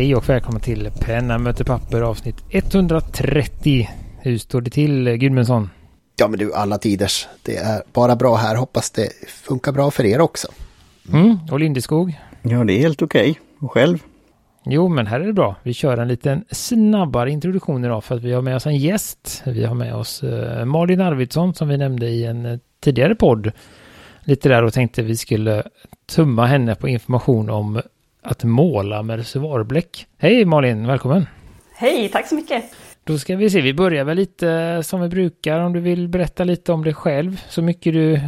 Hej och välkommen till Penna möter papper avsnitt 130. Hur står det till Gudmundsson? Ja men du, alla tiders. Det är bara bra här. Hoppas det funkar bra för er också. Mm, och Lindeskog? Ja, det är helt okej. Okay. Och själv? Jo, men här är det bra. Vi kör en liten snabbare introduktion idag för att vi har med oss en gäst. Vi har med oss uh, Malin Arvidsson som vi nämnde i en uh, tidigare podd. Lite där och tänkte vi skulle tumma henne på information om att måla med reservoarbläck. Hej Malin, välkommen! Hej, tack så mycket! Då ska vi se, vi börjar väl lite som vi brukar om du vill berätta lite om dig själv. Så mycket du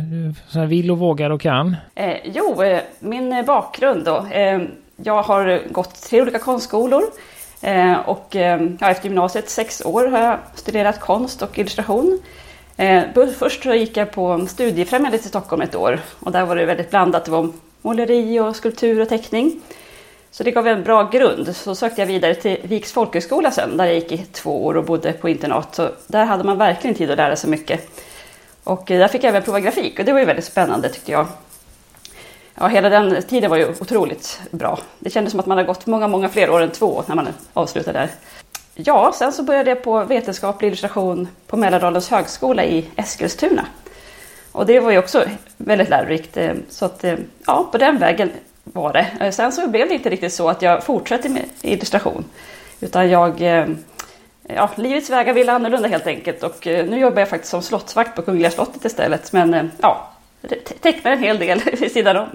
så vill och vågar och kan. Eh, jo, eh, min bakgrund då. Eh, jag har gått tre olika konstskolor. Eh, och eh, ja, efter gymnasiet, sex år, har jag studerat konst och illustration. Först så gick jag på Studiefrämjandet i Stockholm ett år. Och där var det väldigt blandat. Det var måleri och skulptur och teckning. Så det gav en bra grund. Så sökte jag vidare till Viks folkhögskola sen, där jag gick i två år och bodde på internat. Så där hade man verkligen tid att lära sig mycket. Och eh, där fick jag även prova grafik och det var ju väldigt spännande tyckte jag. Ja, hela den tiden var ju otroligt bra. Det kändes som att man har gått många, många fler år än två när man avslutade där. Ja, sen så började jag på vetenskaplig illustration på Mälardalens högskola i Eskilstuna. Och det var ju också väldigt lärorikt. Eh, så att, eh, ja, på den vägen var det. Eh, sen så blev det inte riktigt så att jag fortsatte med illustration. Utan jag, ja, livets vägar ville annorlunda helt enkelt. Och nu jobbar jag faktiskt som slottsvakt på Kungliga slottet istället. Men ja, tecknar en hel del vid sidan om.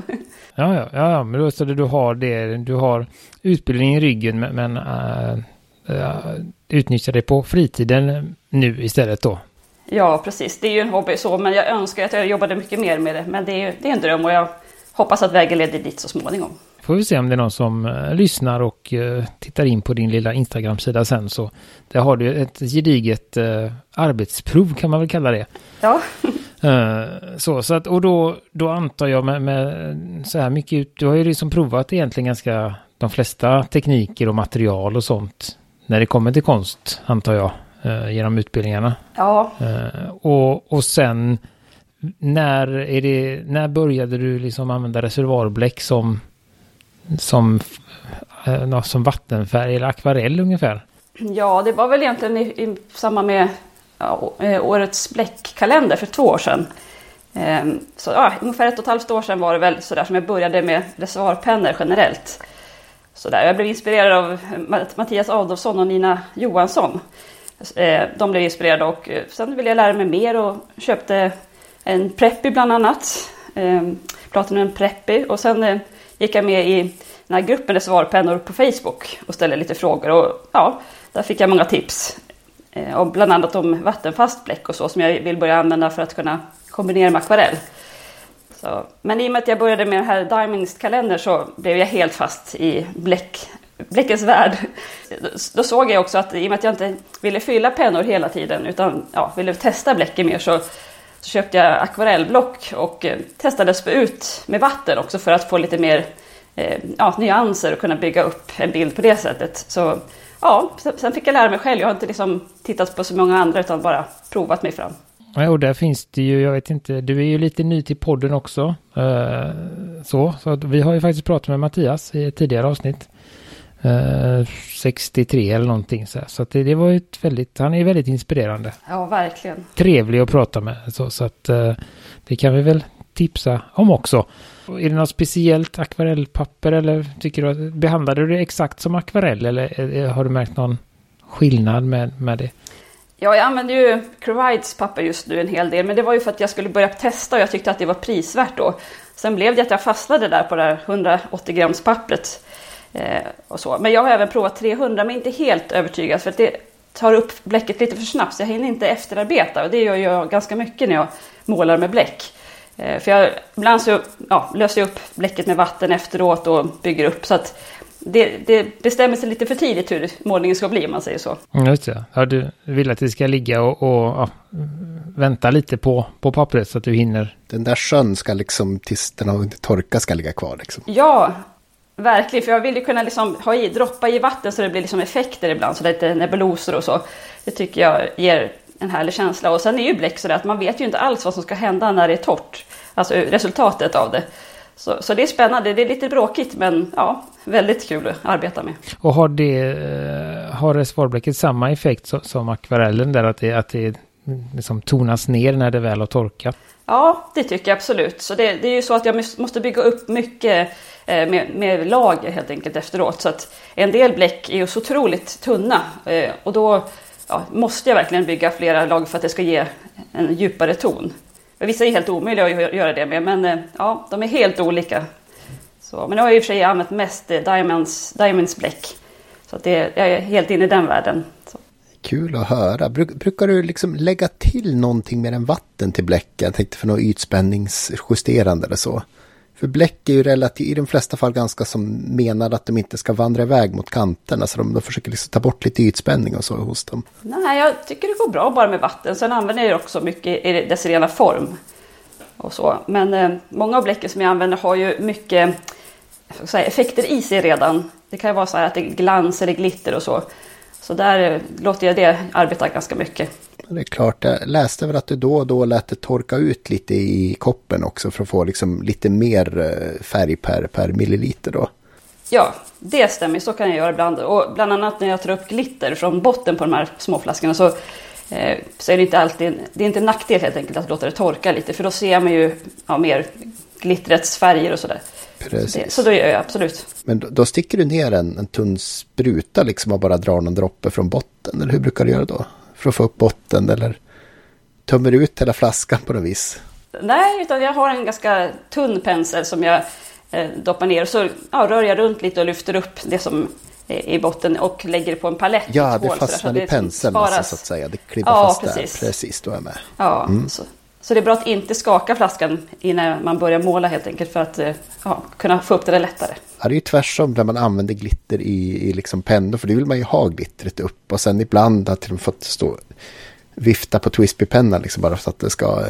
Ja, ja, ja, men då så du har det, du har utbildning i ryggen men, men äh, äh, utnyttjar det på fritiden nu istället då? Ja, precis. Det är ju en hobby så, men jag önskar att jag jobbade mycket mer med det. Men det är, det är en dröm och jag hoppas att vägen leder dit så småningom. Får vi se om det är någon som uh, lyssnar och uh, tittar in på din lilla Instagram-sida sen så. Där har du ett gediget uh, arbetsprov kan man väl kalla det. Ja. så, så att, och då, då antar jag med, med så här mycket, du har ju liksom provat egentligen ganska de flesta tekniker och material och sånt när det kommer till konst, antar jag eh, genom utbildningarna. Ja. Eh, och, och sen när, är det, när började du liksom använda reservoarbläck som, som, eh, som vattenfärg eller akvarell ungefär? Ja, det var väl egentligen i, i samband med ja, eh, årets bläckkalender för två år sedan. Ehm, så ja, ungefär ett och ett halvt år sedan var det väl sådär som jag började med reservoarpennor generellt. Så där. Jag blev inspirerad av eh, Mattias Adolfsson och Nina Johansson. Eh, de blev inspirerade och sen ville jag lära mig mer och köpte en Preppy bland annat. Eh, pratade med en Preppy och sen eh, gick jag med i den här gruppen svarpennor på Facebook och ställde lite frågor och ja, där fick jag många tips. Eh, och bland annat om vattenfast bläck och så som jag vill börja använda för att kunna kombinera med akvarell. Så, men i och med att jag började med den här Diamondst-kalendern så blev jag helt fast i bläck, Bläckens värld. Då såg jag också att i och med att jag inte ville fylla pennor hela tiden utan ja, ville testa bläcken mer så, så köpte jag akvarellblock och eh, testade att spä ut med vatten också för att få lite mer eh, ja, nyanser och kunna bygga upp en bild på det sättet. Så ja, sen fick jag lära mig själv. Jag har inte liksom tittat på så många andra utan bara provat mig fram. Ja, och där finns det ju, jag vet inte, du är ju lite ny till podden också. Eh, så, så vi har ju faktiskt pratat med Mattias i ett tidigare avsnitt. 63 eh, eller någonting så, så att det, det, var ju ett väldigt, han är väldigt inspirerande. Ja, verkligen. Trevlig att prata med så, så att uh, det kan vi väl tipsa om också. Är det något speciellt akvarellpapper eller tycker du att behandlade du det exakt som akvarell eller har du märkt någon skillnad med, med det? Ja, jag använder ju Crevides papper just nu en hel del, men det var ju för att jag skulle börja testa och jag tyckte att det var prisvärt då. Sen blev det att jag fastnade där på det här 180 grams pappret. Eh, och så. Men jag har även provat 300 men inte helt övertygad för att det tar upp bläcket lite för snabbt så jag hinner inte efterarbeta och det gör jag ganska mycket när jag målar med bläck. Eh, för jag, ibland så ja, löser jag upp bläcket med vatten efteråt och bygger upp så att det, det bestämmer sig lite för tidigt hur målningen ska bli om man säger så. Just det. Ja, du vill att det ska ligga och, och ja, vänta lite på, på pappret så att du hinner. Den där sjön ska liksom tills den har torkat ska ligga kvar liksom. Ja, verkligen. För jag vill ju kunna liksom ha i, droppa i vatten så det blir liksom effekter ibland. Så lite nebuloser och så. Det tycker jag ger en härlig känsla. Och sen är ju bläck så att man vet ju inte alls vad som ska hända när det är torrt. Alltså resultatet av det. Så, så det är spännande. Det är lite bråkigt men ja, väldigt kul att arbeta med. Och har det, eh, har reservoarbläcket samma effekt som, som akvarellen där att det, att det liksom tonas ner när det väl har torkat? Ja, det tycker jag absolut. Så det, det är ju så att jag måste bygga upp mycket Eh, med, med, lager helt enkelt efteråt. Så att en del bläck är ju så otroligt tunna eh, och då ja, måste jag verkligen bygga flera lager för att det ska ge en djupare ton. Vissa är helt omöjliga att göra det med, men eh, ja, de är helt olika. Så, men nu har jag i och för sig använt mest Diamonds, Diamonds bläck. Så att det, jag är helt inne i den världen. Så. Kul att höra. Bruk, brukar du liksom lägga till någonting mer än vatten till bläcken? Jag tänkte för något ytspänningsjusterande eller så. För bläck är ju relativt, i de flesta fall ganska som menar att de inte ska vandra iväg mot kanterna. Så de, de försöker liksom ta bort lite ytspänning och så hos dem. Nej, jag tycker det går bra bara med vatten. Sen använder jag också mycket i dess rena form. Och så. Men eh, många av bläcken som jag använder har ju mycket säga, effekter i sig redan. Det kan ju vara så här att det är glans eller glitter och så. Så där eh, låter jag det arbeta ganska mycket. Det är klart, jag läste väl att du då och då lät det torka ut lite i koppen också för att få liksom lite mer eh, färg per, per milliliter då. Ja, det stämmer. Så kan jag göra ibland. Och bland annat när jag tar upp glitter från botten på de här småflaskorna så, eh, så är det inte alltid det är inte en nackdel helt enkelt att låta det torka lite för då ser man ju ja, mer glittrets färger och sådär. Precis. Så då gör jag absolut. Men då, då sticker du ner en, en tunn spruta liksom och bara drar någon droppe från botten? Eller hur brukar du göra då? För att få upp botten eller tömmer ut hela flaskan på något vis? Nej, utan jag har en ganska tunn pensel som jag eh, doppar ner och så ja, rör jag runt lite och lyfter upp det som är i botten och lägger det på en palett. Ja, det fastnar i penseln alltså, så att säga. Det klibbar ja, fast precis. där. Precis, då är jag med. Ja, mm. så, så det är bra att inte skaka flaskan innan man börjar måla helt enkelt för att eh, ja, kunna få upp det lättare. Ja, det är ju tvärsom när man använder glitter i, i liksom pennor för det vill man ju ha glittret upp och sen ibland har de fått stå vifta på Twispy-pennan liksom bara så att det ska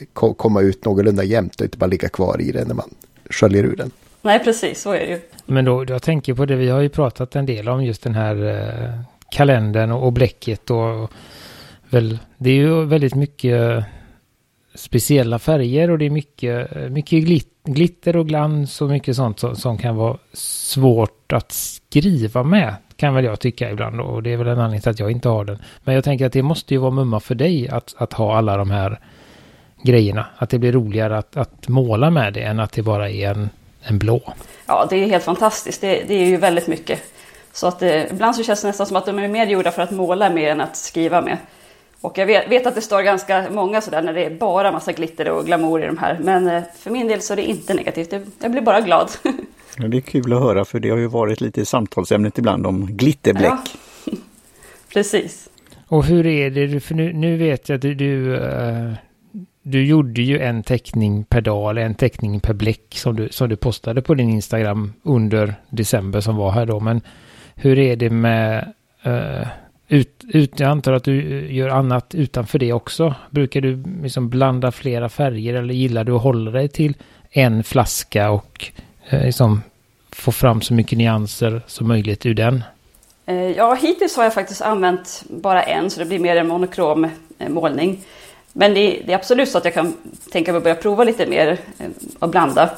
eh, komma ut någorlunda jämnt och inte bara ligga kvar i det när man sköljer ur den. Nej, precis så är det ju. Men då, jag tänker på det, vi har ju pratat en del om just den här eh, kalendern och, och bläcket och, och väl, det är ju väldigt mycket speciella färger och det är mycket, mycket glitter och glans och mycket sånt som, som, kan vara svårt att skriva med. Kan väl jag tycka ibland och det är väl en anledning till att jag inte har den. Men jag tänker att det måste ju vara mumma för dig att, att ha alla de här grejerna. Att det blir roligare att, att måla med det än att det bara är en, en blå. Ja, det är helt fantastiskt. Det, det är ju väldigt mycket. Så att det, ibland så känns det nästan som att de är mer gjorda för att måla mer än att skriva med. Och jag vet, vet, att det står ganska många sådär när det är bara massa glitter och glamour i de här. Men eh, för min del så är det inte negativt. Jag blir bara glad. Ja, det är kul att höra för det har ju varit lite samtalsämnet ibland om glitterbläck. Ja, precis. Och hur är det, för nu, nu vet jag att du, du, uh, du gjorde ju en teckning per dag eller en teckning per bläck som du, som du postade på din Instagram under december som var här då. Men hur är det med uh, ut, ut, jag antar att du eh, gör annat utanför det också. Brukar du liksom blanda flera färger eller gillar du att hålla dig till en flaska och eh, liksom få fram så mycket nyanser som möjligt ur den? Eh, ja, hittills har jag faktiskt använt bara en så det blir mer en monokrom eh, målning. Men det, det är absolut så att jag kan tänka mig att börja prova lite mer eh, och blanda.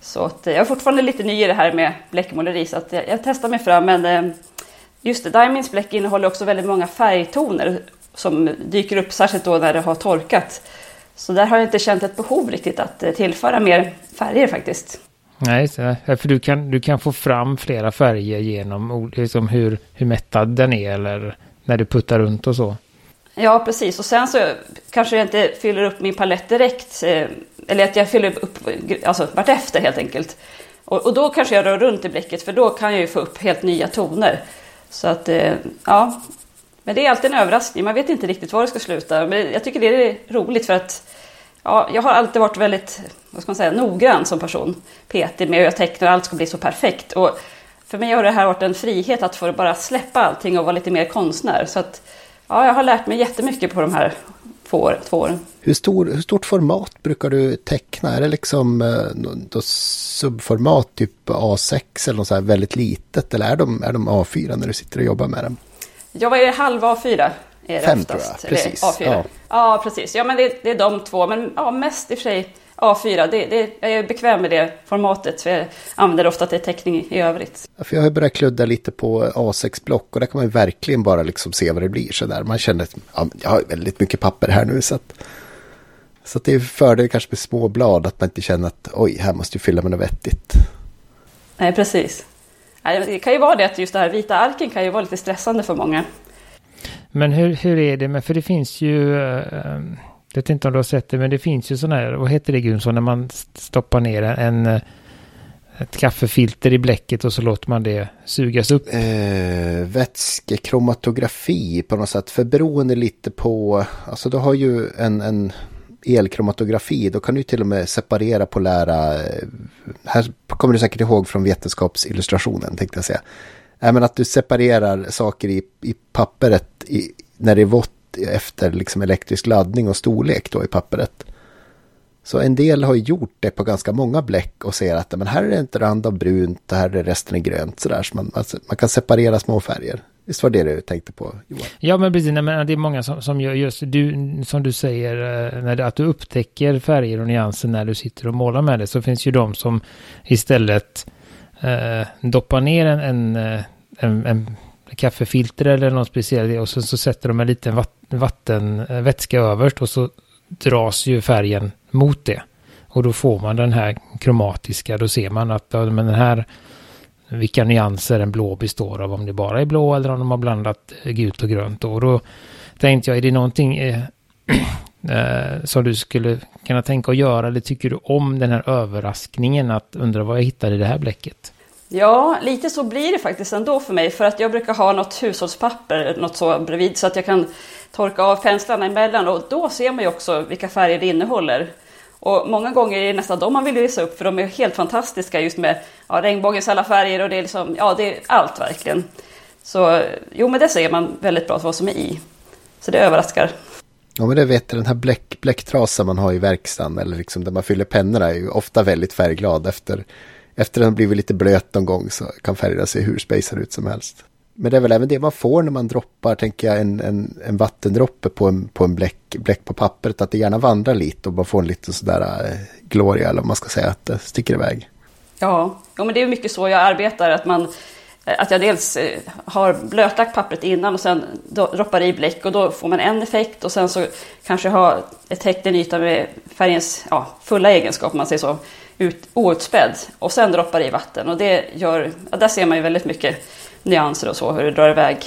Så att eh, jag är fortfarande lite ny i det här med bläckmåleri så att jag, jag testar mig fram men eh, Just det, Diamonds bläck innehåller också väldigt många färgtoner som dyker upp särskilt då när det har torkat. Så där har jag inte känt ett behov riktigt att eh, tillföra mer färger faktiskt. Nej, för du kan, du kan få fram flera färger genom liksom hur, hur mättad den är eller när du puttar runt och så. Ja, precis. Och sen så kanske jag inte fyller upp min palett direkt. Eh, eller att jag fyller upp alltså, vartefter helt enkelt. Och, och då kanske jag rör runt i bläcket för då kan jag ju få upp helt nya toner. Så att, eh, ja. Men det är alltid en överraskning. Man vet inte riktigt var det ska sluta. Men jag tycker det är roligt för att ja, jag har alltid varit väldigt vad ska man säga, noggrann som person. Petig med hur jag tecknar och allt ska bli så perfekt. Och för mig har det här varit en frihet att få bara släppa allting och vara lite mer konstnär. Så att, ja, jag har lärt mig jättemycket på de här två, två åren. Hur, stor, hur stort format brukar du teckna? Är det liksom eh, subformat, typ A6 eller något så här väldigt litet? Eller är de, är de A4 när du sitter och jobbar med dem? Jag var i halv A4 är det Fem oftast. tror jag, precis. Eller A4. Ja. ja, precis. Ja, men det, det, är de två. Men ja, mest i och för sig A4. Det, det, jag är bekväm med det formatet. För jag använder ofta till teckning i övrigt. För jag har börjat kludda lite på A6-block och där kan man verkligen bara liksom se vad det blir så där. Man känner att ja, jag har väldigt mycket papper här nu så att så att det är fördel kanske med små blad att man inte känner att oj, här måste jag fylla med något vettigt. Nej, precis. Det kan ju vara det att just det här vita arken kan ju vara lite stressande för många. Men hur, hur är det med, för det finns ju, äh, jag vet inte om du har sett det, men det finns ju sådana här, vad heter det Gunsson, när man stoppar ner en, eh, ett kaffefilter i bläcket och så låter man det sugas upp. Eh, vätskekromatografi på något sätt, för beroende lite på, alltså du har ju en, en elkromatografi, då kan du till och med separera polära, eh, här kommer du säkert ihåg från vetenskapsillustrationen tänkte jag säga. Äh, men att du separerar saker i, i pappret i, när det är vått efter liksom elektrisk laddning och storlek då i pappret. Så en del har gjort det på ganska många bläck och ser att men här är det inte rand av brunt, och här är resten är grönt. Sådär. Så man, alltså, man kan separera små färger. Visst var det du tänkte på Johan? Ja men precis, nej, men det är många som, som gör just du, som du säger, eh, när det, att du upptäcker färger och nyanser när du sitter och målar med det. Så finns ju de som istället eh, doppar ner en, en, eh, en, en kaffefilter eller något speciellt och så, så sätter de en liten vatten, vattenvätska eh, överst och så dras ju färgen mot det. Och då får man den här kromatiska, då ser man att men den här vilka nyanser en blå består av, om det bara är blå eller om de har blandat eh, gult och grönt. Och då tänkte jag, är det någonting eh, eh, som du skulle kunna tänka att göra, eller tycker du om den här överraskningen att undra vad jag hittade i det här bläcket? Ja, lite så blir det faktiskt ändå för mig, för att jag brukar ha något hushållspapper, något så bredvid, så att jag kan torka av penslarna emellan och då ser man ju också vilka färger det innehåller. Och många gånger är det nästan de man vill visa upp för de är helt fantastiska just med ja, regnbågens alla färger och det är liksom, ja det är allt verkligen. Så jo, men det ser man väldigt bra vad som är i. Så det överraskar. Ja, men det vet jag, den här bläck, bläcktrasan man har i verkstaden eller liksom där man fyller pennorna är ju ofta väldigt färgglad efter efter den har blivit lite blöt någon gång så kan färgerna se hur spejsade ut som helst. Men det är väl även det man får när man droppar, tänker jag, en, en, en vattendroppe på en, på en bläck, bläck på pappret. Att det gärna vandrar lite och man får en liten sådär äh, gloria, eller vad man ska säga, att det sticker iväg. Ja, ja men det är mycket så jag arbetar. Att, man, eh, att jag dels eh, har blötlagt pappret innan och sen droppar i bläck och då får man en effekt och sen så kanske ha ett täckt en yta med färgens ja, fulla egenskap, om man säger så, ut, outspädd och sen droppar i vatten. Och det gör, ja, där ser man ju väldigt mycket nyanser och så, hur det drar iväg.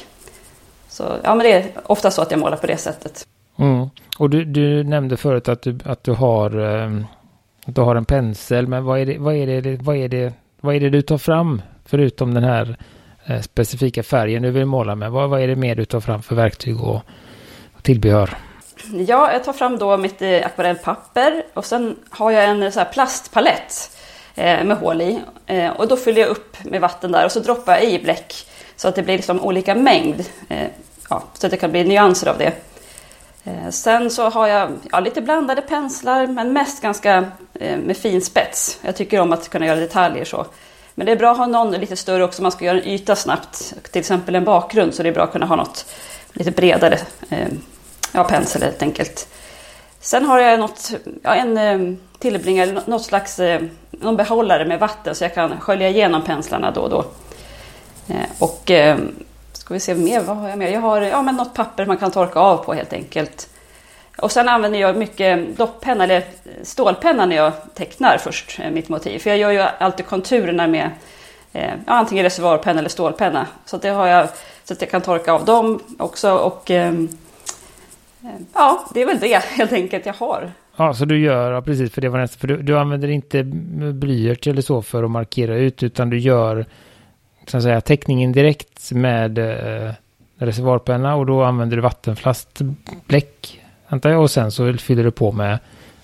Så ja, men det är ofta så att jag målar på det sättet. Mm. Och du, du, nämnde förut att du, att du har, um, att du har en pensel, men vad är, det, vad, är det, vad, är det, vad är det du tar fram förutom den här uh, specifika färgen du vill måla med? Vad, vad är det mer du tar fram för verktyg och, och tillbehör? Ja, jag tar fram då mitt eh, akvarellpapper och sen har jag en så plastpalett eh, Eh, med hål i. Eh, och då fyller jag upp med vatten där och så droppar jag i bläck så att det blir liksom olika mängd. Eh, ja, så att det kan bli nyanser av det. Eh, sen så har jag ja, lite blandade penslar men mest ganska eh, med fin spets. Jag tycker om att kunna göra detaljer så. Men det är bra att ha någon lite större också om man ska göra en yta snabbt. Till exempel en bakgrund så det är bra att kunna ha något lite bredare eh, ja, pensel helt enkelt. Sen har jag något, ja, en eh, tillbringare, något slags eh, någon behållare med vatten så jag kan skölja igenom penslarna då och då. Eh, och eh, ska vi se mer, vad har jag mer? Jag har ja, men något papper man kan torka av på helt enkelt. Och sen använder jag mycket dopppenna eller stålpenna när jag tecknar först mitt motiv. För jag gör ju alltid konturerna med ja, antingen reservoarpenna eller stålpenna. Så det har jag så att jag kan torka av dem också. Och Ja, det är väl det helt enkelt jag har. Ja, så du gör, ja, precis, för det var nästan, för du, du använder inte blyert eller så för att markera ut, utan du gör så att säga, teckningen direkt med eh, reservoarpenna och då använder du vattenflastbläck, antar jag, och sen så fyller du på med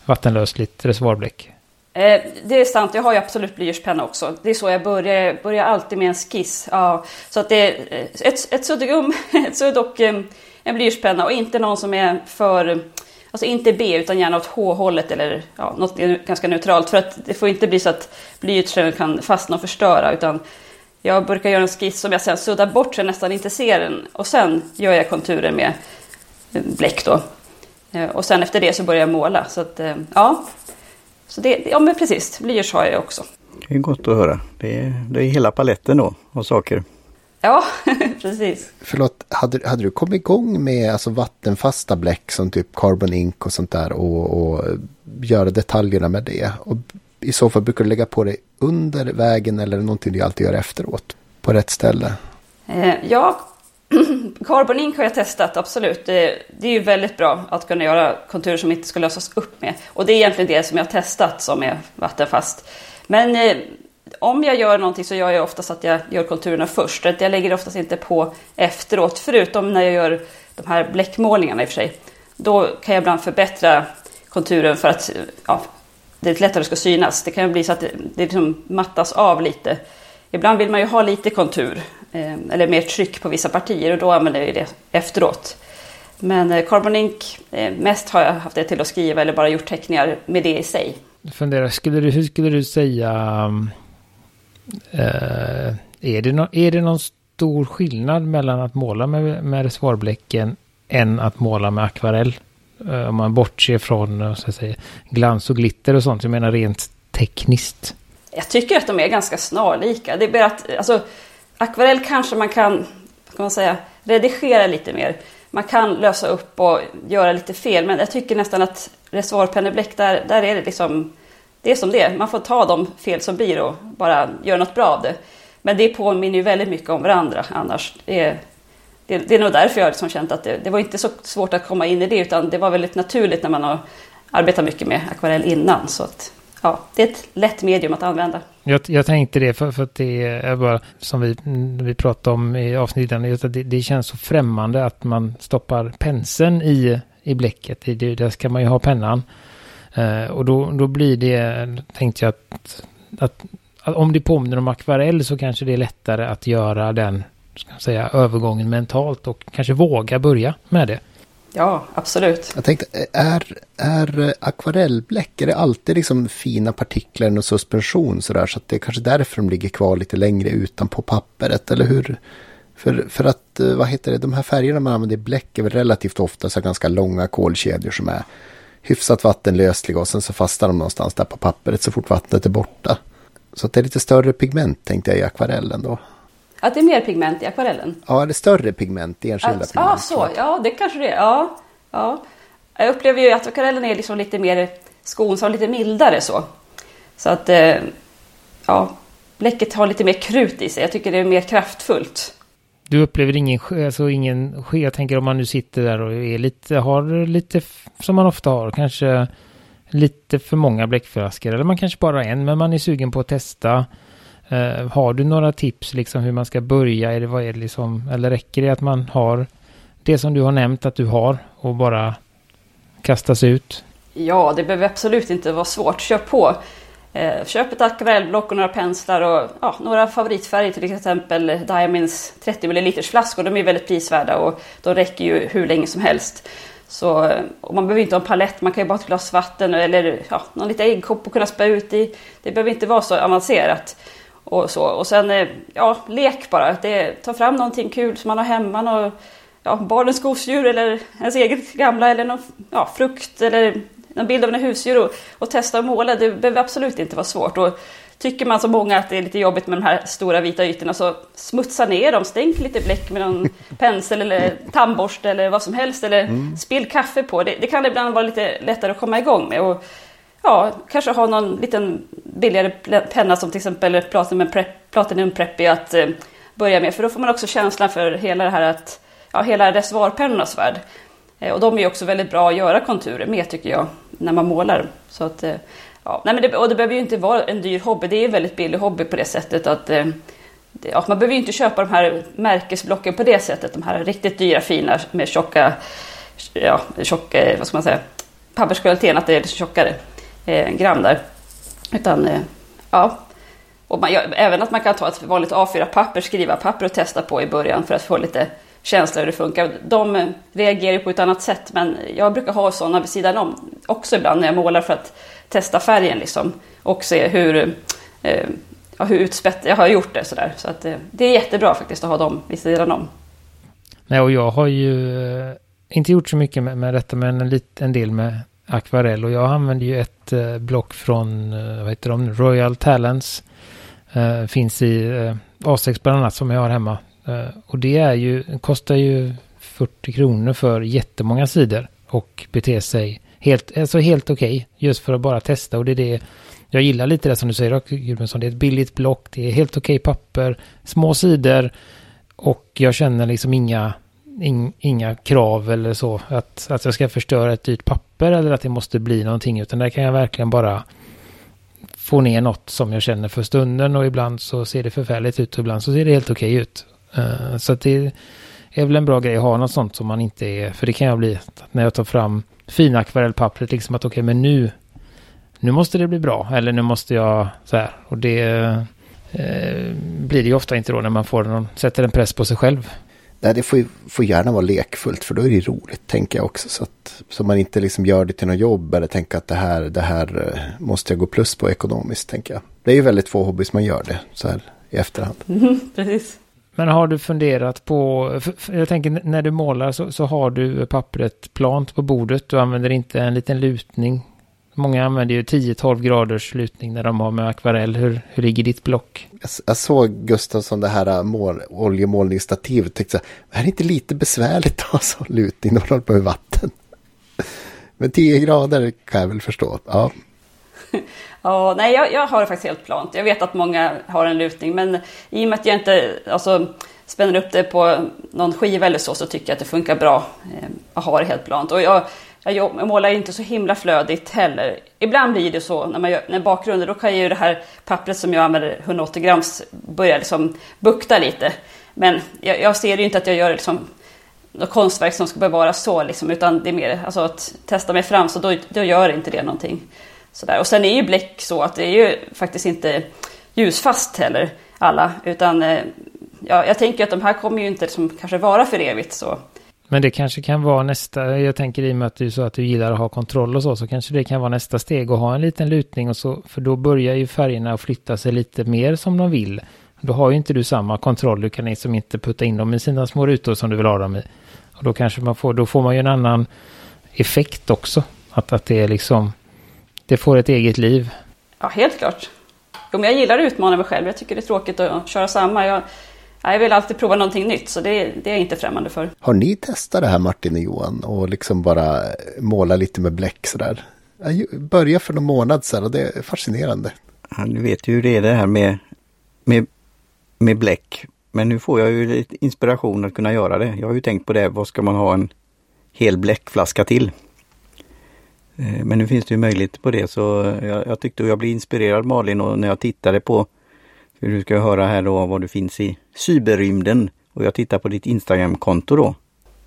vattenlösligt reservoarbläck. Eh, det är sant, jag har ju absolut blyertspenna också. Det är så jag börjar, börjar alltid med en skiss. Ja, så att det är ett, ett suddgum, ett sudd och eh, en blyertspenna och inte någon som är för, alltså inte B utan gärna åt H-hållet eller ja, något ganska neutralt. För att det får inte bli så att blyertsen kan fastna och förstöra utan jag brukar göra en skiss som jag sen suddar bort så jag nästan inte ser den och sen gör jag konturer med eh, bläck då. Eh, och sen efter det så börjar jag måla. Så att, eh, ja, så det, ja men precis, blyerts har jag också. Det är gott att höra. Det är, det är hela paletten då av saker. Ja, precis. Förlåt, hade, hade du kommit igång med alltså, vattenfasta bläck som typ Carbon Ink och sånt där och, och göra detaljerna med det? Och i så fall brukar du lägga på det under vägen eller någonting du alltid gör efteråt på rätt ställe? Eh, ja, Carbon Ink har jag testat, absolut. Det, det, är ju väldigt bra att kunna göra konturer som inte ska lösas upp med. Och det är egentligen det som jag har testat som är vattenfast. Men eh, om jag gör någonting så gör jag oftast att jag gör konturerna först. Jag lägger oftast inte på efteråt, förutom när jag gör de här bläckmålningarna i och för sig. Då kan jag ibland förbättra konturen för att ja, det lättare ska synas. Det kan bli så att det, det liksom mattas av lite. Ibland vill man ju ha lite kontur eh, eller mer tryck på vissa partier och då använder jag det efteråt. Men eh, Carbon Ink, eh, mest har jag haft det till att skriva eller bara gjort teckningar med det i sig. Jag funderar, skulle du, hur skulle du säga mm, Uh, är, det no är det någon stor skillnad mellan att måla med, med reservoarbläcken än att måla med akvarell? Uh, om man bortser från uh, så att säga, glans och glitter och sånt. Jag menar rent tekniskt. Jag tycker att de är ganska snarlika. Det är bara att alltså, akvarell kanske man kan, kan man säga, redigera lite mer. Man kan lösa upp och göra lite fel, men jag tycker nästan att reservoarpennebläck, där, där är det liksom det är som det Man får ta de fel som blir och bara göra något bra av det. Men det påminner ju väldigt mycket om varandra annars. Det är, det, det är nog därför jag har liksom känt att det, det var inte så svårt att komma in i det utan det var väldigt naturligt när man har arbetat mycket med akvarell innan. Så att, ja, det är ett lätt medium att använda. Jag, jag tänkte det för, för att det är bara som vi, vi pratade om i avsnittet. Det, det känns så främmande att man stoppar penseln i, i bläcket. Det, där ska man ju ha pennan. Eh, och då, då blir det, tänkte jag att, att, att, om det påminner om akvarell så kanske det är lättare att göra den, ska säga, övergången mentalt och kanske våga börja med det. Ja, absolut. Jag tänkte, är, är akvarellbläck, är det alltid liksom fina partiklar och suspension sådär så att det är kanske därför de ligger kvar lite längre utanpå pappret, eller hur? För, för att, eh, vad heter det, de här färgerna man använder i bläck är väl relativt ofta så ganska långa kolkedjor som är hyfsat vattenlösliga och sen så fastnar de någonstans där på pappret så fort vattnet är borta. Så att det är lite större pigment tänkte jag i akvarellen då. Att det är mer pigment i akvarellen? Ja, det är större pigment i enskilda att, pigment. Ja, så. Ja, det kanske det är. Ja, ja. Jag upplever ju att akvarellen är liksom lite mer skonsam, lite mildare så. Så att, eh, ja, bläcket har lite mer krut i sig. Jag tycker det är mer kraftfullt. Du upplever ingen, alltså ingen, jag tänker om man nu sitter där och är lite, har lite, som man ofta har, kanske lite för många bläckflaskor. Eller man kanske bara har en, men man är sugen på att testa. Uh, har du några tips liksom hur man ska börja? Är det, vad är det liksom, eller räcker det att man har det som du har nämnt att du har och bara kastas ut? Ja, det behöver absolut inte vara svårt. Kör på. Eh, köp ett akvarellblock och några penslar och ja, några favoritfärger till exempel Diamonds 30 ml flaskor. De är väldigt prisvärda och de räcker ju hur länge som helst. Så eh, man behöver inte ha en palett, man kan ju bara ha ett glas vatten eller ja, någon liten äggkopp att kunna spä ut i. Det behöver inte vara så avancerat. Och, så. och sen, eh, ja, lek bara. Det, ta fram någonting kul som man har hemma. Någon, ja, barnens gosedjur eller ens eget gamla eller någon ja, frukt eller en bild av en husdjur och, och testa att måla. Det behöver absolut inte vara svårt. Och tycker man som många att det är lite jobbigt med de här stora vita ytorna så smutsa ner dem. Stänk lite bläck med någon pensel eller tandborste eller vad som helst. Eller mm. spill kaffe på. Det, det, kan ibland vara lite lättare att komma igång med. Och, ja, kanske ha någon liten billigare penna som till exempel Platinum, Prep, Platinum Preppy att eh, börja med. För då får man också känslan för hela det här att, ja, hela reservoarpennornas värld. Eh, och de är också väldigt bra att göra konturer med tycker jag, när man målar. Så att, eh, ja. Nej, men det, och det behöver ju inte vara en dyr hobby, det är en väldigt billig hobby på det sättet att eh, det, ja, man behöver ju inte köpa de här märkesblocken på det sättet, de här riktigt dyra fina med tjocka, ja, tjocka, vad ska man säga, papperskvaliteten, att det är lite tjockare eh, gram där. Utan, eh, ja. Och man, ja, även att man kan ta ett vanligt A4-papper, skriva papper och testa på i början för att få lite känsla hur det funkar. De reagerar ju på ett annat sätt men jag brukar ha sådana vid sidan om också ibland när jag målar för att testa färgen liksom och se hur, eh, hur utspätt jag har gjort det sådär. Så att eh, det är jättebra faktiskt att ha dem vid sidan om. Nej, och jag har ju eh, inte gjort så mycket med, med detta men en, lit, en del med akvarell och jag använder ju ett eh, block från, eh, vad heter de, Royal Talents. Eh, finns i eh, A6 bland annat som jag har hemma. Eh, och det är ju, kostar ju 40 kronor för jättemånga sidor och beter sig helt, alltså helt okej. Okay, just för att bara testa och det är det jag gillar lite det som du säger Gudmundsson. Det är ett billigt block, det är helt okej okay papper, små sidor och jag känner liksom inga, in, inga krav eller så att, att jag ska förstöra ett dyrt papper eller att det måste bli någonting utan där kan jag verkligen bara få ner något som jag känner för stunden och ibland så ser det förfärligt ut och ibland så ser det helt okej okay ut. Uh, så att det är väl en bra grej att ha något sånt som man inte är, för det kan jag bli när jag tar fram fina akvarellpappret liksom att okej okay, men nu nu måste det bli bra eller nu måste jag så här och det eh, blir det ju ofta inte då när man får någon, sätter en press på sig själv. Nej, det får, ju, får gärna vara lekfullt för då är det roligt tänker jag också. Så att så man inte liksom gör det till något jobb eller tänker att det här, det här eh, måste jag gå plus på ekonomiskt tänker jag. Det är ju väldigt få hobbys man gör det så här i efterhand. Mm, precis. Men har du funderat på, jag tänker när du målar så, så har du pappret plant på bordet. Du använder inte en liten lutning. Många använder ju 10-12 graders lutning när de har med akvarell. Hur, hur ligger ditt block? Jag, jag såg Gustavsson det här äh, mål, oljemålningsstativet och tänkte så här, det här är inte lite besvärligt att ha sån lutning när man håller på med vatten. Men 10 grader kan jag väl förstå. Ja. Ja, nej, jag, jag har det faktiskt helt plant. Jag vet att många har en lutning, men i och med att jag inte alltså, spänner upp det på någon skiva eller så, så tycker jag att det funkar bra eh, att ha det helt plant. Och jag, jag målar inte så himla flödigt heller. Ibland blir det så när man gör när bakgrunden, då kan ju det här pappret som jag använder, 180 grams, börja liksom bukta lite. Men jag, jag ser ju inte att jag gör liksom något konstverk som ska bevaras så, liksom, utan det är mer alltså, att testa mig fram, så då, då gör inte det någonting. Sådär. Och sen är ju bläck så att det är ju faktiskt inte ljusfast heller alla, utan eh, ja, jag tänker att de här kommer ju inte liksom, kanske vara för evigt. Så. Men det kanske kan vara nästa, jag tänker i och med att du sa att du gillar att ha kontroll och så, så kanske det kan vara nästa steg att ha en liten lutning och så, för då börjar ju färgerna att flytta sig lite mer som de vill. Då har ju inte du samma kontroll, du kan liksom inte putta in dem i sina små rutor som du vill ha dem i. Och då kanske man får, då får man ju en annan effekt också. Att, att det är liksom det får ett eget liv. Ja, helt klart. Jo, men jag gillar att utmana mig själv. Jag tycker det är tråkigt att köra samma. Jag, jag vill alltid prova någonting nytt, så det, det är jag inte främmande för. Har ni testat det här Martin och Johan och liksom bara måla lite med bläck sådär? Jag började för någon månad sedan och det är fascinerande. Ja, du vet ju hur det är det här med, med, med bläck. Men nu får jag ju lite inspiration att kunna göra det. Jag har ju tänkt på det, vad ska man ha en hel bläckflaska till? Eh, men nu finns det ju möjlighet på det så jag, jag tyckte jag blev inspirerad Malin och när jag tittade på, för du ska höra här då vad du finns i cyberrymden och jag tittar på ditt Instagramkonto då.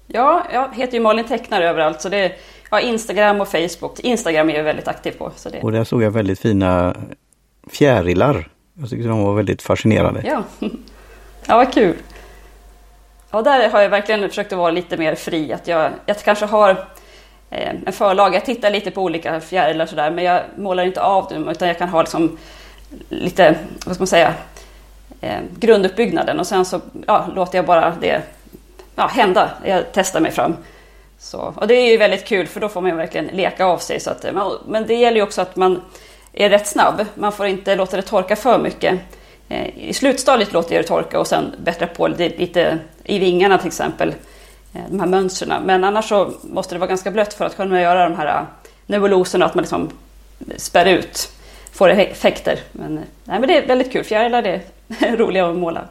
Ja, jag heter ju Malin Tecknar överallt så det är ja, Instagram och Facebook. Instagram är jag väldigt aktiv på. Så det... Och där såg jag väldigt fina fjärilar. Jag tyckte de var väldigt fascinerande. Ja, ja vad kul. Ja, där har jag verkligen försökt att vara lite mer fri. Att jag, jag kanske har Eh, en förlag. Jag tittar lite på olika fjärilar sådär men jag målar inte av dem utan jag kan ha liksom lite, vad ska man säga, eh, grunduppbyggnaden och sen så ja, låter jag bara det ja, hända. Jag testar mig fram. Så, och det är ju väldigt kul för då får man verkligen leka av sig. Så att, eh, men det gäller ju också att man är rätt snabb. Man får inte låta det torka för mycket. Eh, I slutstadiet låter jag det torka och sen bättra på lite i vingarna till exempel. Eh, de här mönstren. Men annars så måste det vara ganska blött för att kunna göra de här eh, nebuloserna, att man liksom spär ut, får effekter. Men, eh, nej, men det är väldigt kul, fjärilar är roliga att måla.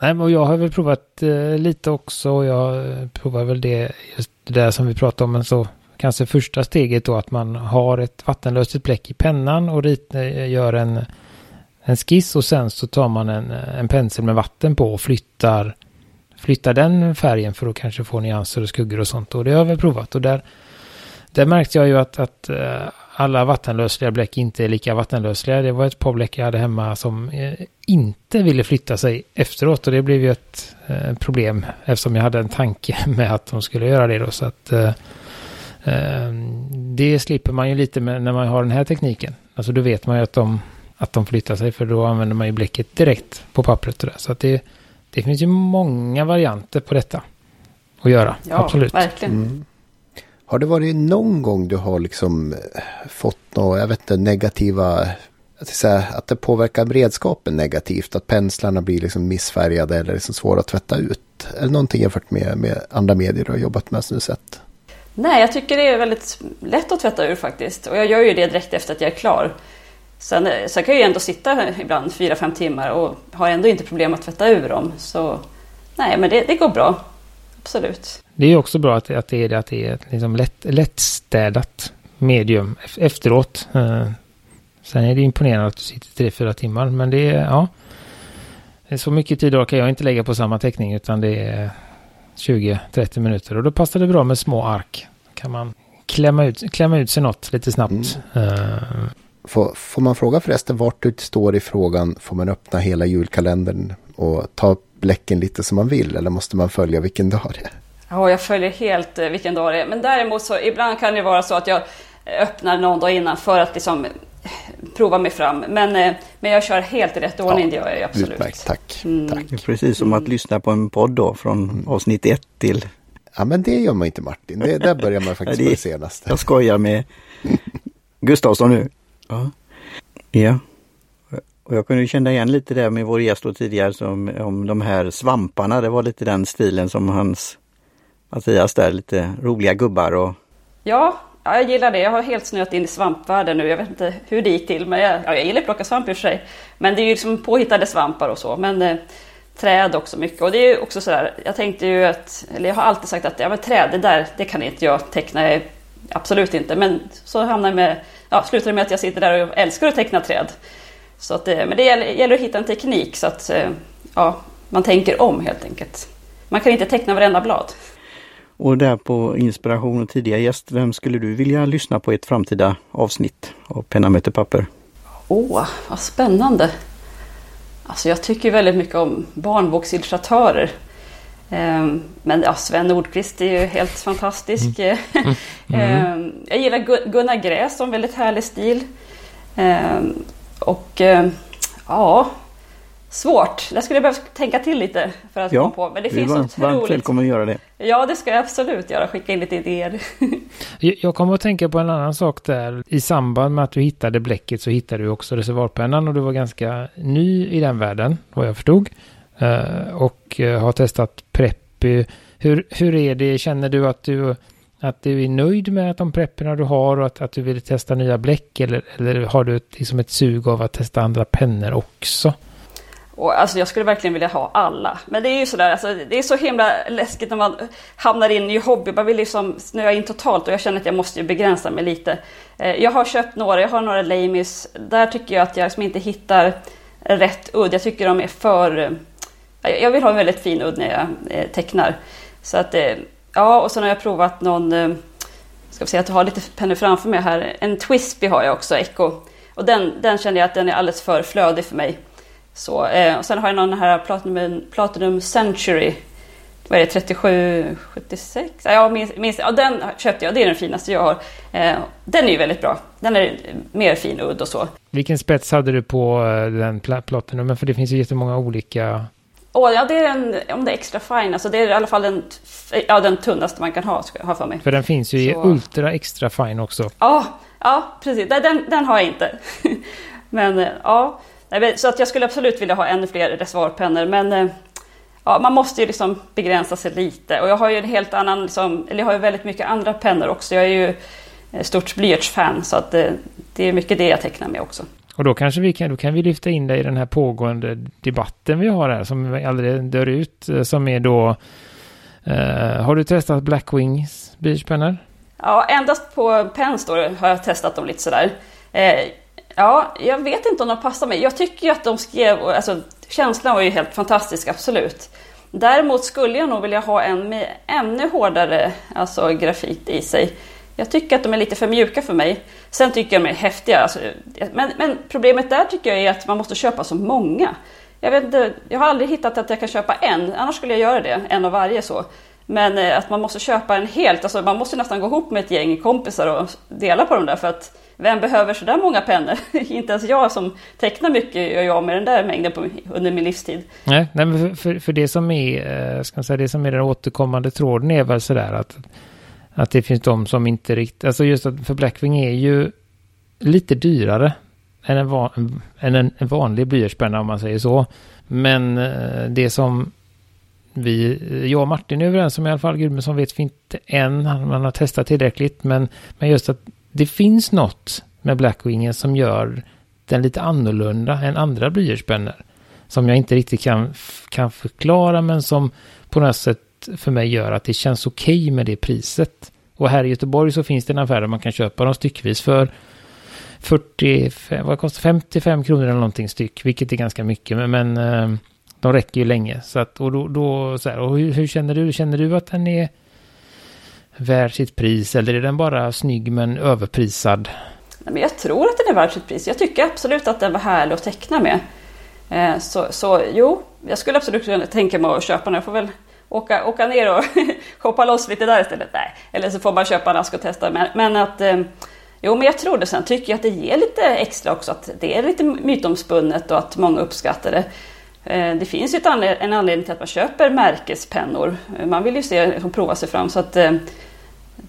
Nej, men jag har väl provat eh, lite också. Jag eh, provar väl det, just det där som vi pratade om, men så kanske första steget då att man har ett vattenlöst bläck i pennan och rit, gör en, en skiss och sen så tar man en, en pensel med vatten på och flyttar flytta den färgen för att kanske få nyanser och skuggor och sånt. Och det har jag väl provat. Och där, där märkte jag ju att, att eh, alla vattenlösliga bläck inte är lika vattenlösliga. Det var ett par bläck jag hade hemma som eh, inte ville flytta sig efteråt. Och det blev ju ett eh, problem eftersom jag hade en tanke med att de skulle göra det då. Så att det slipper man ju lite med när man har den här tekniken. Alltså då vet man ju att de, att de flyttar sig för då använder man ju bläcket direkt på pappret. Och där. Så att det det finns ju många varianter på detta. att göra. Ja, Absolut. verkligen. Mm. Har det varit någon gång du har liksom eh, fått några, jag vet inte, negativa, att, säga, att det påverkar redskapen negativt? Att penslarna blir liksom missfärgade eller liksom svåra att tvätta ut? Eller någonting jämfört med, med andra medier du har jobbat med som du sett? Nej, jag tycker det är väldigt lätt att tvätta ur faktiskt. Och jag gör ju det direkt efter att jag är klar. Sen, eh, sen kan jag ju ändå sitta ibland 4-5 timmar och har ändå inte problem att tvätta ur dem. Så nej, men det, det går bra. Absolut. Det är också bra att, att det är, att det är ett liksom lätt, lättstädat medium efteråt. Eh, sen är det imponerande att du sitter 3-4 timmar, men det är, ja. Så mycket tid orkar jag inte lägga på samma teckning, utan det är 20-30 minuter. Och då passar det bra med små ark. kan man klämma ut, klämma ut sig något lite snabbt. Mm. Uh, Får, får, man fråga förresten vart du står i frågan, får man öppna hela julkalendern och ta bläcken lite som man vill eller måste man följa vilken dag det är? Ja, jag följer helt eh, vilken dag det är. Men däremot så ibland kan det vara så att jag öppnar någon dag innan för att liksom eh, prova mig fram. Men, eh, men jag kör helt i rätt ordning, ja, det gör jag absolut. Utmärkt, tack. Mm. tack. Det är precis som att mm. lyssna på en podd då från mm. avsnitt ett till... Ja, men det gör man inte Martin. Det, där börjar man faktiskt med det senaste. Jag skojar med Gustavsson nu. Ja. ja. Och jag kunde känna igen lite där med vår gäst då tidigare som, om de här svamparna. Det var lite den stilen som hans Mattias där, lite roliga gubbar och... Ja, ja jag gillar det. Jag har helt snöat in i svampvärlden nu. Jag vet inte hur det gick till, men jag, ja, jag gillar att plocka svamp i och för sig. Men det är ju liksom påhittade svampar och så. Men eh, träd också mycket. Och det är ju också sådär, jag tänkte ju att, eller jag har alltid sagt att ja, men träd, det där, det kan inte jag teckna. Absolut inte. Men så hamnar jag med, ja, slutar med att jag sitter där och älskar att teckna träd. Så att, men det gäller, gäller att hitta en teknik så att eh, ja, man tänker om helt enkelt. Man kan inte teckna varenda blad. Och där på inspiration och tidiga gäst, vem skulle du vilja lyssna på i ett framtida avsnitt av Penna möter papper? Åh, vad spännande! Alltså jag tycker väldigt mycket om barnboksillustratörer. Ehm, men ja, Sven Nordqvist är ju helt fantastisk. Mm. Mm. Ehm, jag gillar Gunnar Gräs som väldigt härlig stil. Ehm, och ja, svårt. Där skulle jag behöva tänka till lite för att ja, komma på. Men det finns var, otroligt. Varmt välkommen att göra det. Ja, det ska jag absolut göra. Skicka in lite idéer. jag kommer att tänka på en annan sak där. I samband med att du hittade bläcket så hittade du också reservoarpennan och du var ganska ny i den världen, vad jag förstod. Eh, och eh, har testat Preppy. Hur, hur är det? Känner du att du att du är nöjd med de prepperna du har och att, att du vill testa nya bläck eller, eller har du ett, liksom ett sug av att testa andra pennor också? Och alltså jag skulle verkligen vilja ha alla. Men det är ju sådär, alltså, det är så himla läskigt när man hamnar in i hobby. Man vill liksom snöa in totalt och jag känner att jag måste ju begränsa mig lite. Eh, jag har köpt några, jag har några Lamis. Där tycker jag att jag liksom inte hittar rätt udd. Jag tycker de är för... Jag vill ha en väldigt fin udd när jag eh, tecknar. Så att eh, Ja, och sen har jag provat någon, eh, ska vi se att jag har lite pennor framför mig här. En Twispy har jag också, Echo. Och den, den känner jag att den är alldeles för flödig för mig. Så, eh, och sen har jag någon här Platinum, Platinum Century. Vad är det, 3776? Ja, minst, ja, den köpte jag, det är den finaste jag har. Eh, den är ju väldigt bra. Den är mer fin udd och så. Vilken spets hade du på den Platinum? För det finns ju jättemånga olika Oh, ja, det är en, om det är extra fine, alltså det är i alla fall den, ja, den tunnaste man kan ha, ha för mig. För den finns ju så. i ultra extra fine också. Ja, ja precis. Den, den har jag inte. men eh, ja, så att jag skulle absolut vilja ha ännu fler reservoarpennor. Men eh, ja, man måste ju liksom begränsa sig lite. Och jag har ju en helt annan, liksom, eller jag har ju väldigt mycket andra pennor också. Jag är ju stort blyertsfan så att det, det är mycket det jag tecknar med också. Och då kanske vi kan, då kan vi lyfta in dig i den här pågående debatten vi har här som aldrig dör ut. Eh, som är då, eh, har du testat Blackwings blyertspennor? Ja, endast på Penstore har jag testat dem lite sådär. Eh, ja, jag vet inte om de passar mig. Jag tycker ju att de skrev, alltså känslan var ju helt fantastisk, absolut. Däremot skulle jag nog vilja ha en med ännu hårdare alltså, grafit i sig. Jag tycker att de är lite för mjuka för mig. Sen tycker jag de är häftiga. Alltså, men, men, problemet där tycker jag är att man måste köpa så många. Jag, vet inte, jag har aldrig hittat att jag kan köpa en, annars skulle jag göra det, en av varje så. Men eh, att man måste köpa en helt, alltså man måste nästan gå ihop med ett gäng kompisar och dela på dem där för att vem behöver så där många pennor? inte ens jag som tecknar mycket gör jag med den där mängden på, under min livstid. Nej, nej men för, för, för, det som är, eh, ska man säga, det som är den återkommande tråden är väl sådär att, att det finns de som inte riktigt, alltså just att för Blackwing är ju lite dyrare än en, van, än en, en vanlig blyertspenna om man säger så. Men eh, det som vi, jag och Martin är överens om i alla fall, Gudmundsson vet vi inte än, man har testat tillräckligt, men, men just att det finns något med Blackwingen som gör den lite annorlunda än andra blyertspennor. Som jag inte riktigt kan, kan förklara, men som på något sätt för mig gör att det känns okej okay med det priset. Och här i Göteborg så finns det en affär där man kan köpa dem styckvis för 45, vad kostar 55 kronor eller någonting styck, vilket är ganska mycket, men, men eh, de räcker ju länge. Så att, och då, då så här, och hur, hur, känner du? Känner du att den är värd sitt pris eller är den bara snygg men överprisad? Men jag tror att den är värd sitt pris. Jag tycker absolut att den var härlig att teckna med. Eh, så, så jo, jag skulle absolut kunna tänka mig att köpa den. Jag får väl åka, åka ner och shoppa loss lite där istället. Nej, eller så får man köpa en ask och testa. Men, men att eh, Jo, men jag tror det. Sen tycker jag att det ger lite extra också. Att det är lite mytomspunnet och att många uppskattar det. Eh, det finns ju en anledning till att man köper märkespennor. Man vill ju se och prova sig fram. Så att eh,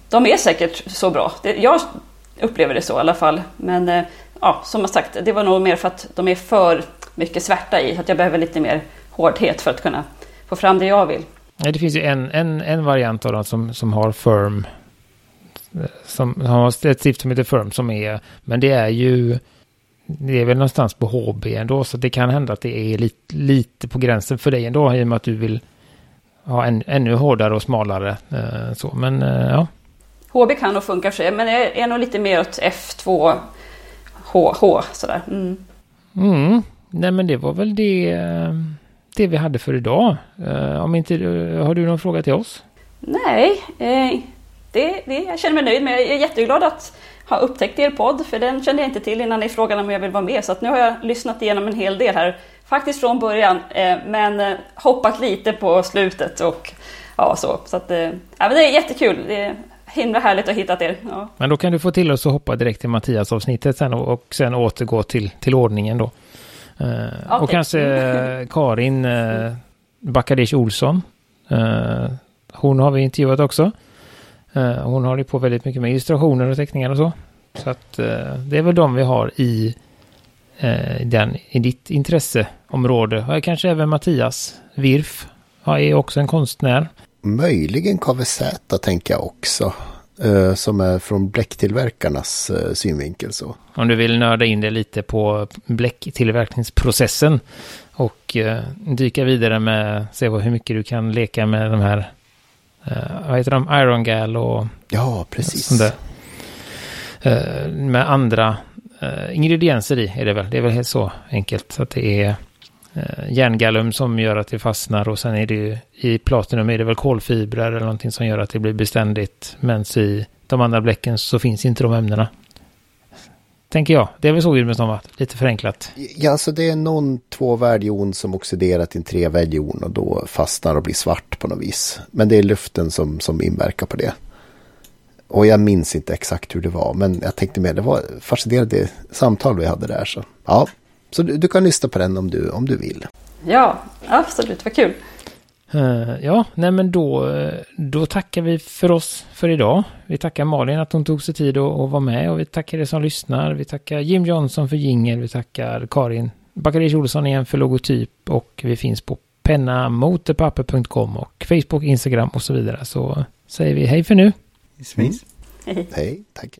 de är säkert så bra. Jag upplever det så i alla fall. Men eh, ja, som sagt, det var nog mer för att de är för mycket svärta i. Att jag behöver lite mer hårdhet för att kunna få fram det jag vill det finns ju en, en, en variant av dem som, som har firm som har ett stift som heter Firm som är, men det är ju, det är väl någonstans på HB ändå, så det kan hända att det är lite, lite på gränsen för dig ändå, i och med att du vill ha en, ännu hårdare och smalare. Eh, så, men eh, ja. HB kan nog funka för sig, men det är nog lite mer åt F2 HH sådär. Mm. Mm. Nej men det var väl det, eh, det vi hade för idag. Om inte, har du någon fråga till oss? Nej, eh, det, det, jag känner mig nöjd med. Jag är jätteglad att ha upptäckt er podd, för den kände jag inte till innan ni frågade om jag vill vara med. Så nu har jag lyssnat igenom en hel del här, faktiskt från början, eh, men eh, hoppat lite på slutet och ja, så. Så att, eh, ja, men det är jättekul. Det är himla härligt att ha hittat er. Ja. Men då kan du få till oss att hoppa direkt till Mattias-avsnittet sen och, och sen återgå till, till ordningen då. Okay. Och kanske uh, Karin uh, Bakadish Olsson. Uh, hon har vi intervjuat också. Eh, hon håller på väldigt mycket med illustrationer och teckningar och så. Så att eh, det är väl de vi har i, eh, den, i ditt intresseområde. Och kanske även Mattias Wirf är också en konstnär. Möjligen KVZ tänker jag också. Som är från bläcktillverkarnas synvinkel så. Om du vill nörda in det lite på bläcktillverkningsprocessen och dyka vidare med, se hur mycket du kan leka med de här vad heter de, Iron Gal och... Ja, precis. Med andra ingredienser i är det väl. Det är väl helt så enkelt. Så att det är eh, järngallum som gör att det fastnar och sen är det ju i platinum är det väl kolfibrer eller någonting som gör att det blir beständigt. Men i de andra bläcken så finns inte de ämnena. Tänker jag. Det är väl så Gudmundsson Lite förenklat. Ja, alltså det är någon tvåvärdig som oxiderar till en trevärdig och då fastnar och blir svart på något vis. Men det är luften som, som inverkar på det. Och jag minns inte exakt hur det var, men jag tänkte mer, det var fascinerande samtal vi hade där. Så, ja så du, du kan lyssna på den om du, om du vill. Ja, absolut, vad kul. Uh, ja, nej men då, då tackar vi för oss för idag. Vi tackar Malin att hon tog sig tid att, vara med och vi tackar er som lyssnar. Vi tackar Jim Johnson för jingel. Vi tackar Karin Bakaric Olsson igen för logotyp och vi finns på pennamotorpapper.com och Facebook, Instagram och så vidare. Så säger vi hej för nu. Hej. Hej, tack.